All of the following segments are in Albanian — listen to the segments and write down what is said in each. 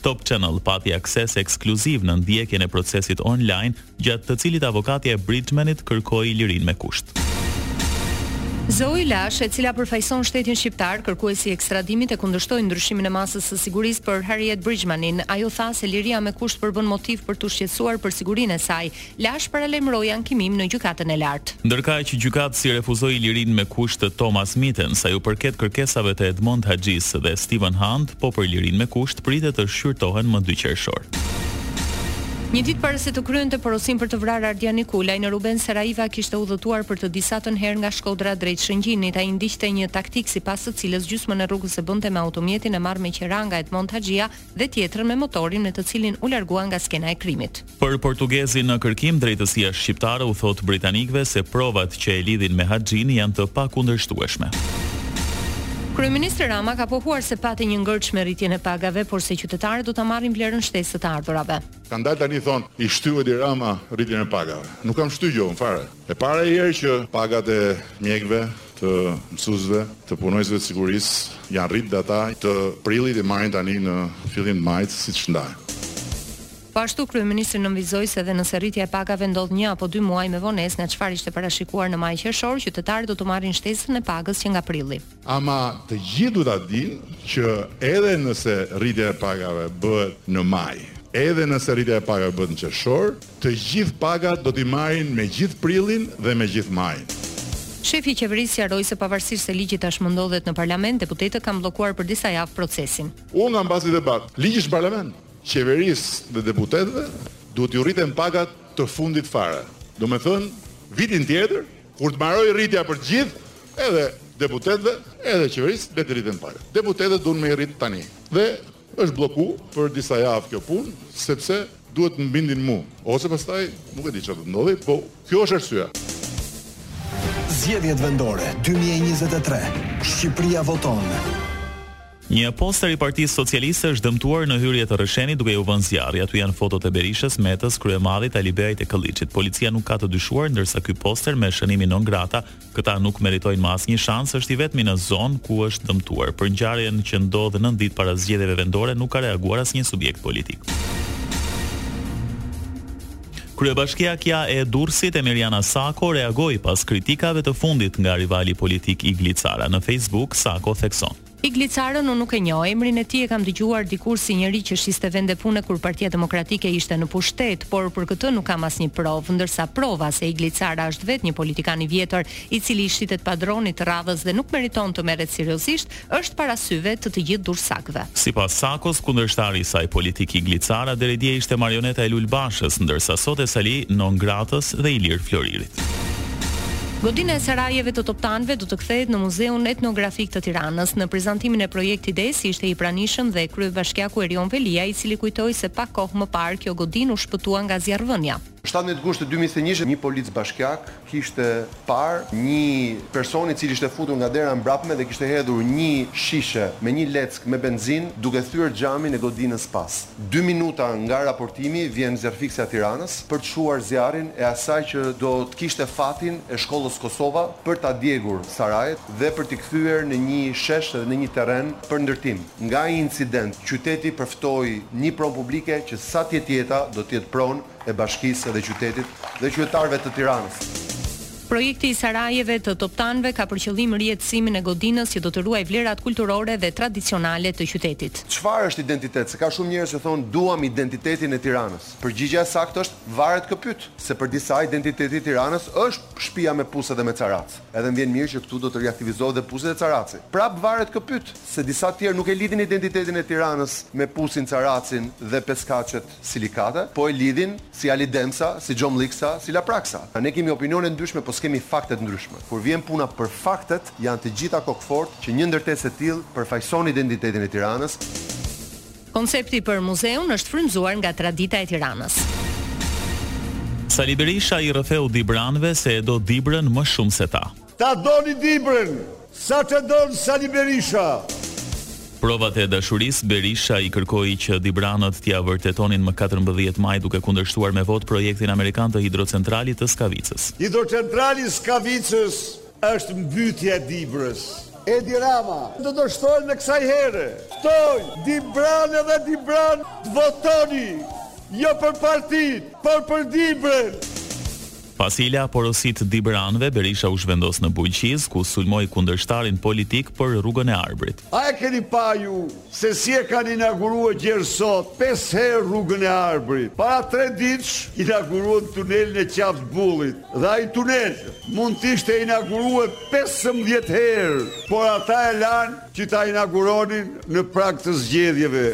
Top Channel pati akses ekskluziv në ndjekjen e procesit online, gjatë të cilit avokatja e Bridgman-it kërkoi lirinë me kusht. Zoe Lash, e cila përfaqëson shtetin shqiptar, kërkuesi i ekstradimit e kundërshtoi ndryshimin e masës së sigurisë për Harriet Bridgman-in. Ajo tha se liria me kusht përbën motiv për t'u shqetësuar për sigurinë e saj, Lash paralajmëroi ankimim në Gjykatën e Lartë. Ndërkaq, gjykatësi refuzoi lirinë me kusht të Thomas Mitten. Sa ju përket kërkesave të Edmond Haxhisë dhe Steven Hunt, po për lirinë me kusht, pritet të shqyrtohen më dy qershor. Një ditë para se të kryente porosinë për të vrarë Ardian Nikulajn, Ruben Saraiva kishte udhëtuar për të disatën herë nga Shkodra drejt Shëngjinit. Ai ndiqte një taktikë sipas së cilës gjysmën e rrugës e bënte me automjetin e marrë me qera nga Edmond Haxhia dhe tjetrën me motorin me të cilin u largua nga skena e krimit. Për portugezin në kërkim, drejtësia shqiptare u thotë britanikëve se provat që e lidhin me Haxhinë janë të pakundërshtueshme. Kryeministri Rama ka pohuar se pati një ngërç me rritjen e pagave, por se qytetarët do ta marrin vlerën shtesë të ardhurave. Kanë dalë tani thonë, i shtyu Edi Rama rritjen e pagave. Nuk kam shty gjë unë fare. E para herë që pagat e mjekëve, të mësuesve, të punonjësve të sigurisë janë rrit ata të prillit e marrin tani në fillim të majit siç ndahen. Po ashtu kryeministri nënvizoi se edhe nëse rritja e pagave ndodh një apo dy muaj me vonesë nga çfarë ishte parashikuar në maj qershor, qytetarët do të marrin shtesën e pagës që nga prilli. Ama të gjithë duhet ta dinë që edhe nëse rritja e pagave bëhet në maj, edhe nëse rritja e pagave bëhet në qershor, të gjithë pagat do t'i marrin me gjithë prillin dhe me gjithë majin. Shefi i qeverisë sqaroi se pavarësisht se ligji tashmë ndodhet në parlament, deputetët kanë bllokuar për disa javë procesin. Unë nga mbasi debat, ligji është në parlament. Qeverisë dhe deputetëve duhet t'iu rriten pagat të fundit fare, domethënë vitin tjetër, Kur të mbarojë rritja për të gjithë, edhe deputetëve, edhe qeverisë, le të rriten paret. Deputetët dun me i rrit tani. Dhe është blloku për disa javë kjo punë, sepse duhet të më bindin mu, ose pastaj nuk e di ça të ndodhi, po kjo është arsyeja. Zgjedhjet Vendore dy mijë e njëzet e tre, Shqipëria voton! Një poster i Partisë Socialiste është dëmtuar në hyrje të Rrëshenit duke iu vënë zjarri. Aty janë fotot e Berishës, Metës, Kryemadhit, Alibeajt e Këlliçit. Policia nuk ka të dyshuar, ndërsa ky poster me shënimin non grata, këta nuk meritojnë më asnjë shans, është i vetmi në zonë ku është dëmtuar. Për ngjarjen që ndodh nëntë ditë para zgjedhjeve vendore nuk ka reaguar asnjë subjekt politik. Kryebashkiakja e Durrësit, Emiriana Sako, reagoi pas kritikave të fundit nga rivali politik Igli Cara. Në Facebook, Sako thekson. Igli Carën unë nuk e njoh, emrin e tij e kam dëgjuar dikur si njeri që shiste vende pune kur Partia Demokratike ishte në pushtet, por për këtë nuk kam asnjë provë, ndërsa prova se Igli Cara është vetë një politikan i vjetër, i cili i shitet padronit të radhës dhe nuk meriton të merret seriozisht, Është para syve të të gjithë durrsakëve. Sipas Sakos, kundërshtari i saj politik Igli Cara deri dje ishte marioneta e Lul Bashës, ndërsa sot e Sali non gratës dhe Ilir Floririt. Godina e Sarajeve të Toptanëve do të kthehet në Muzeun Etnografik të Tiranës. Në prezantimin e projektit Des ishte i pranishëm dhe kryebashkiaku Erion Veliaj, i cili kujtoi se pak kohë më parë kjo godinë u shpëtua nga zjarrvënia. Shtatëmbëdhjetë gusht të dy mijë e njëzet e një një polic bashkiak kishte parë një person i cili ishte futur nga dera e mbrapme dhe kishte hedhur një shishe me një leckë me benzinë duke thyer xhamin e godinës pas dy minuta nga raportimi vjen zjarrfikësja e Tiranës për të shuar zjarrin e asaj që do të kishte fatin e shkollës Kosova për ta djegur Sarajet dhe për t'i kthyer në një shesh dhe në një terren për ndërtim. Nga ai incident qyteti përftoi një pronë publike që sa të jetë jeta do të jetë pronë e bashkisë edhe qytetit dhe qytetarëve të Tiranës. Projekti i Sarajeve të Toptanëve ka për qëllim rijetësimin e godinës që do të ruajë vlerat kulturore dhe tradicionale të qytetit. Çfarë është identitet? Se ka shumë njerëz që thonë duam identitetin e Tiranës. Përgjigja e saktë është varet kë pyet. Se për disa identiteti i Tiranës është shpia me puse dhe me carac. Edhe më vjen mirë që këtu do të riaktivizohet dhe pusi dhe caraci. Prapë varet kë pyet. Se disa tjerë nuk e lidhin identitetin e Tiranës me pusin, caracin dhe peskaçet. silikate, po e lidhin, si alidemsa, si xhamllikësa, si lapraksa. Ne kemi opinione ndryshme, po s'kemi fakte të ndryshme. Kur vjen puna për faktet, janë të gjitha kokëfortë që një ndërtesë e tillë përfaqëson identitetin e Tiranës. Koncepti për muzeun është frymëzuar nga tradita e Tiranës. Sali Berisha i rrëfeu Dibranëve se e do Dibrën më shumë se ta. Ta doni Dibrën sa ç'e don Sali Berisha. Provat e dashurisë, Berisha i kërkoi që dibranët t'ia vërtetonin më katërmbëdhjetë maj duke kundërshtuar me votë projektin amerikan të hidrocentralit të Skavicës. Hidrocentrali i Skavicës është mbytja e Dibrës. Edi Rama, do dështojë dhe kësaj here. Ftoj dibrane dhe dibranë të votoni, jo për parti, por për Dibrën. Pasi i la porositë dibranëve, Berisha u zhvendos në Bulqizë, ku sulmoi kundërshtarin politik për Rrugën e Arbrit. A e keni pa ju se si e kanë inaugurue gjer sot pesë herë Rrugën e Arbrit? Para tre ditësh inauguruan tunelin e Qafë Bullit dhe ai tunel mund të ishte inaugurue pesëmbëdhjetë herë, por ata e lanë Që ta inauguronin në prag të zgjedhjeve.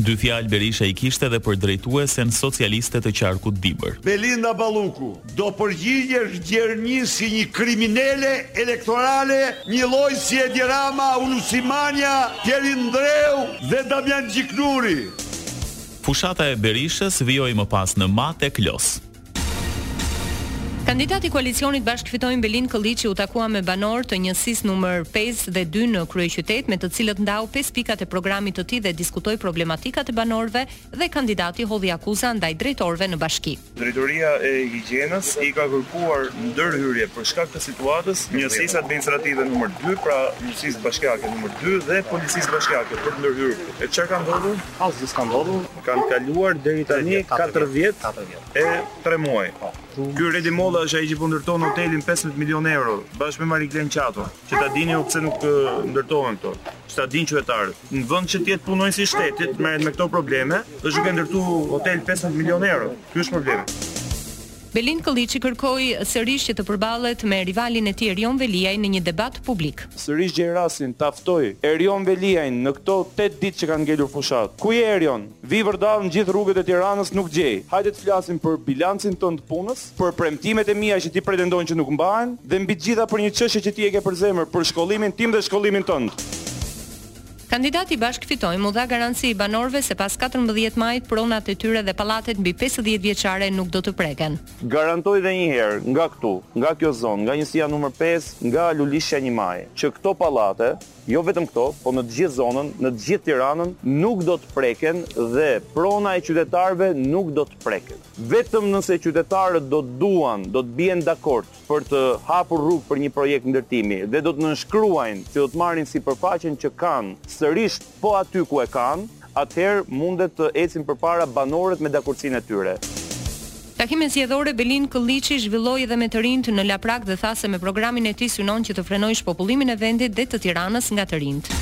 Dy fjalë Berisha i kishte edhe për drejtuesen socialiste të qarkut Dibër. Belinda Balluku, Do përgjigjesh Gjerni si një kriminele elektorale, njëlloj si Edi Rama, Ulsi Manja, Pjerin Ndreu dhe Damian Gjiknuri. Fushata e Berishës vijoi më pas në Mat e Klos. Kandidati i koalicionit Bashkë Fitojmë Belind Këlliçi u takua me banorë të njësisë numër pesë dhe dy në kryeqytet me të cilët ndau pesë pikat e programit të tij dhe diskutoi problematikat e banorëve dhe kandidati hodhi akuza ndaj drejtorëve në bashki. Drejtoria e Higjienës i ka kërkuar ndërhyrje për shkak të situatës Njësisë Administrative numër dy, pra Njësisë Bashkiake numër dy dhe Policisë Bashkiake për të ndërhyrë. E çfarë ka ndodhur? Asgjë s'ka ndodhur. Kanë kaluar deri tani katër vjet e tre muaj. Ky Redi Molla është ai që po ndërton hotelin pesëmbëdhjetë milion euro, bashkë me Mariglen Qaton, që ta dini ju pse nuk ndërtohen këto, që ta dinë qytetarët. Në vend që të jetë punonjës i shtetit, të merret me këto probleme, është duke ndërtu hotel pesëmbëdhjetë milion euro. Ky është problemi. Belind Këlliçi kërkoi sërish që të përballet me rivalin e tij Erion Veliaj në një debat publik. Sërish gjej rastin ta ftoj Erion Veliajn në këto tetë ditë që kanë ngelur fushatë. Ku je Erion? Vij vërdallë n'gjithë rrugët e Tiranës nuk t'gjej. Hajde të flasim për bilancin tënd të punës, për premtimet e mia që ti pretendon që nuk mbahen, dhe mbi të gjitha për një çështje që ti e ke për zemër, për shkollimin tim dhe shkollimin tënd. Kandidati Bashkë Fitojmë u dha garanci banorëve se pas katërmbëdhjetë majit pronat e tyre dhe pallatet mbi pesëdhjetë vjeçare nuk do të preken. Garantoj dhe një herë, nga këtu, nga kjo zonë, nga njësia numër pesë, nga Lulishja një maji, që këto pallate, jo vetëm këto, po në të gjithë zonën, në të gjithë Tiranën, nuk do të preken dhe prona e qytetarëve nuk do të preken. Vetëm nëse qytetarët do të duan, do të bien dakord, për të hapur rrugë për një projekt ndërtimi dhe do të nënshkruajnë që do të marrin sipërfaqen që kanë sërish po aty ku e kanë, atëherë mundet të ecin përpara banorët me dakordësinë e tyre. Takime zgjedhore Belind Këlliçi zhvilloi edhe me të rinjtë në Laprakë dhe tha se me programin e tij synon që të frenojë shpopullimin e vendit dhe të Tiranës nga të rinjtë.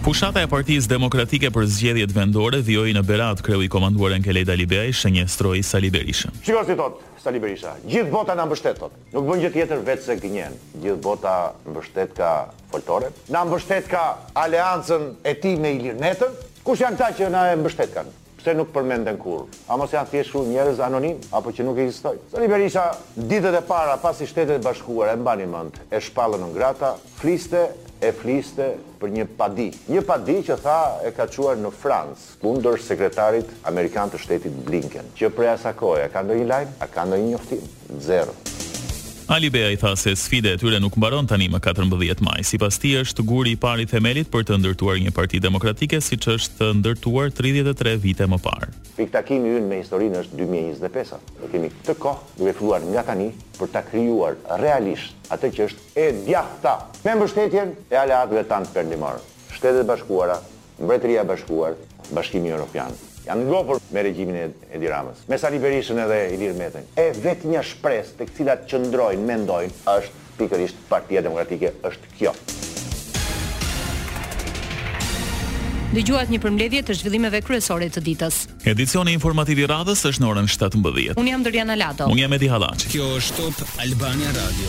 Fushata e Partisë Demokratike për zgjedhjet vendore vijoi në Berat, kreu i komanduar Enkelejd Alibeaj shënjestroi Sali Berishën. Shiko si thotë, Sali Berisha, Gjithë bota na mbështet thotë. Nuk bën gjë tjetër veçse gënjen. Gjithë bota mbështetka Foltoren. Na mbështetka aleancën e tij me Ilir Metën. Kush janë këta që na e mbështetkan? Pse nuk përmenden kurrë? A mos janë thjesht kështu njerëz anonimë, apo që nuk ekzistojnë? Sali Berisha, Ditët e para pasi Shtetet e Bashkuara, e mbani mend, e shpallën non grata, fliste e fliste për një padi. Një padi që tha e ka çuar në Francë. Kundër sekretarit amerikan të shtetit Blinken, që prej asa kohe, a ka ndonjë lajm, a ka ndonjë njoftim? Zero. Alibeaj tha se sfida e tyre nuk mbaron tani më katërmbëdhjetë maj. Sipas tij, është guri i parë i themelit për të ndërtuar një parti demokratike, siç është ndërtuar tridhjetë e tre vite më parë. Pikëtakimi ynë me historinë është dy mijë e njëzet e pesë. E kemi këtë kohë, duke filluar nga tani, për ta krijuar realisht atë që është e djathta. Me mbështetjen e aleatëve tanë perëndimorë, Shtetet e Bashkuara, Mbretëria e Bashkuar, Bashkimi Europian, janë ngopur me regjimin e Edi Ramës, me Sali Berishën edhe Ilir Metën. E vetmja shpresë tek cilat qëndrojnë, mendojnë, është pikërisht Partia Demokratike, është kjo. Dëgjuat një përmbledhje të zhvillimeve kryesore të ditës. Edicioni informativ i radhës është në orën shtatëmbëdhjetë. Unë jam Doriana Lado. Unë jam Edi Hallaçi. Kjo është Top Albania Radio.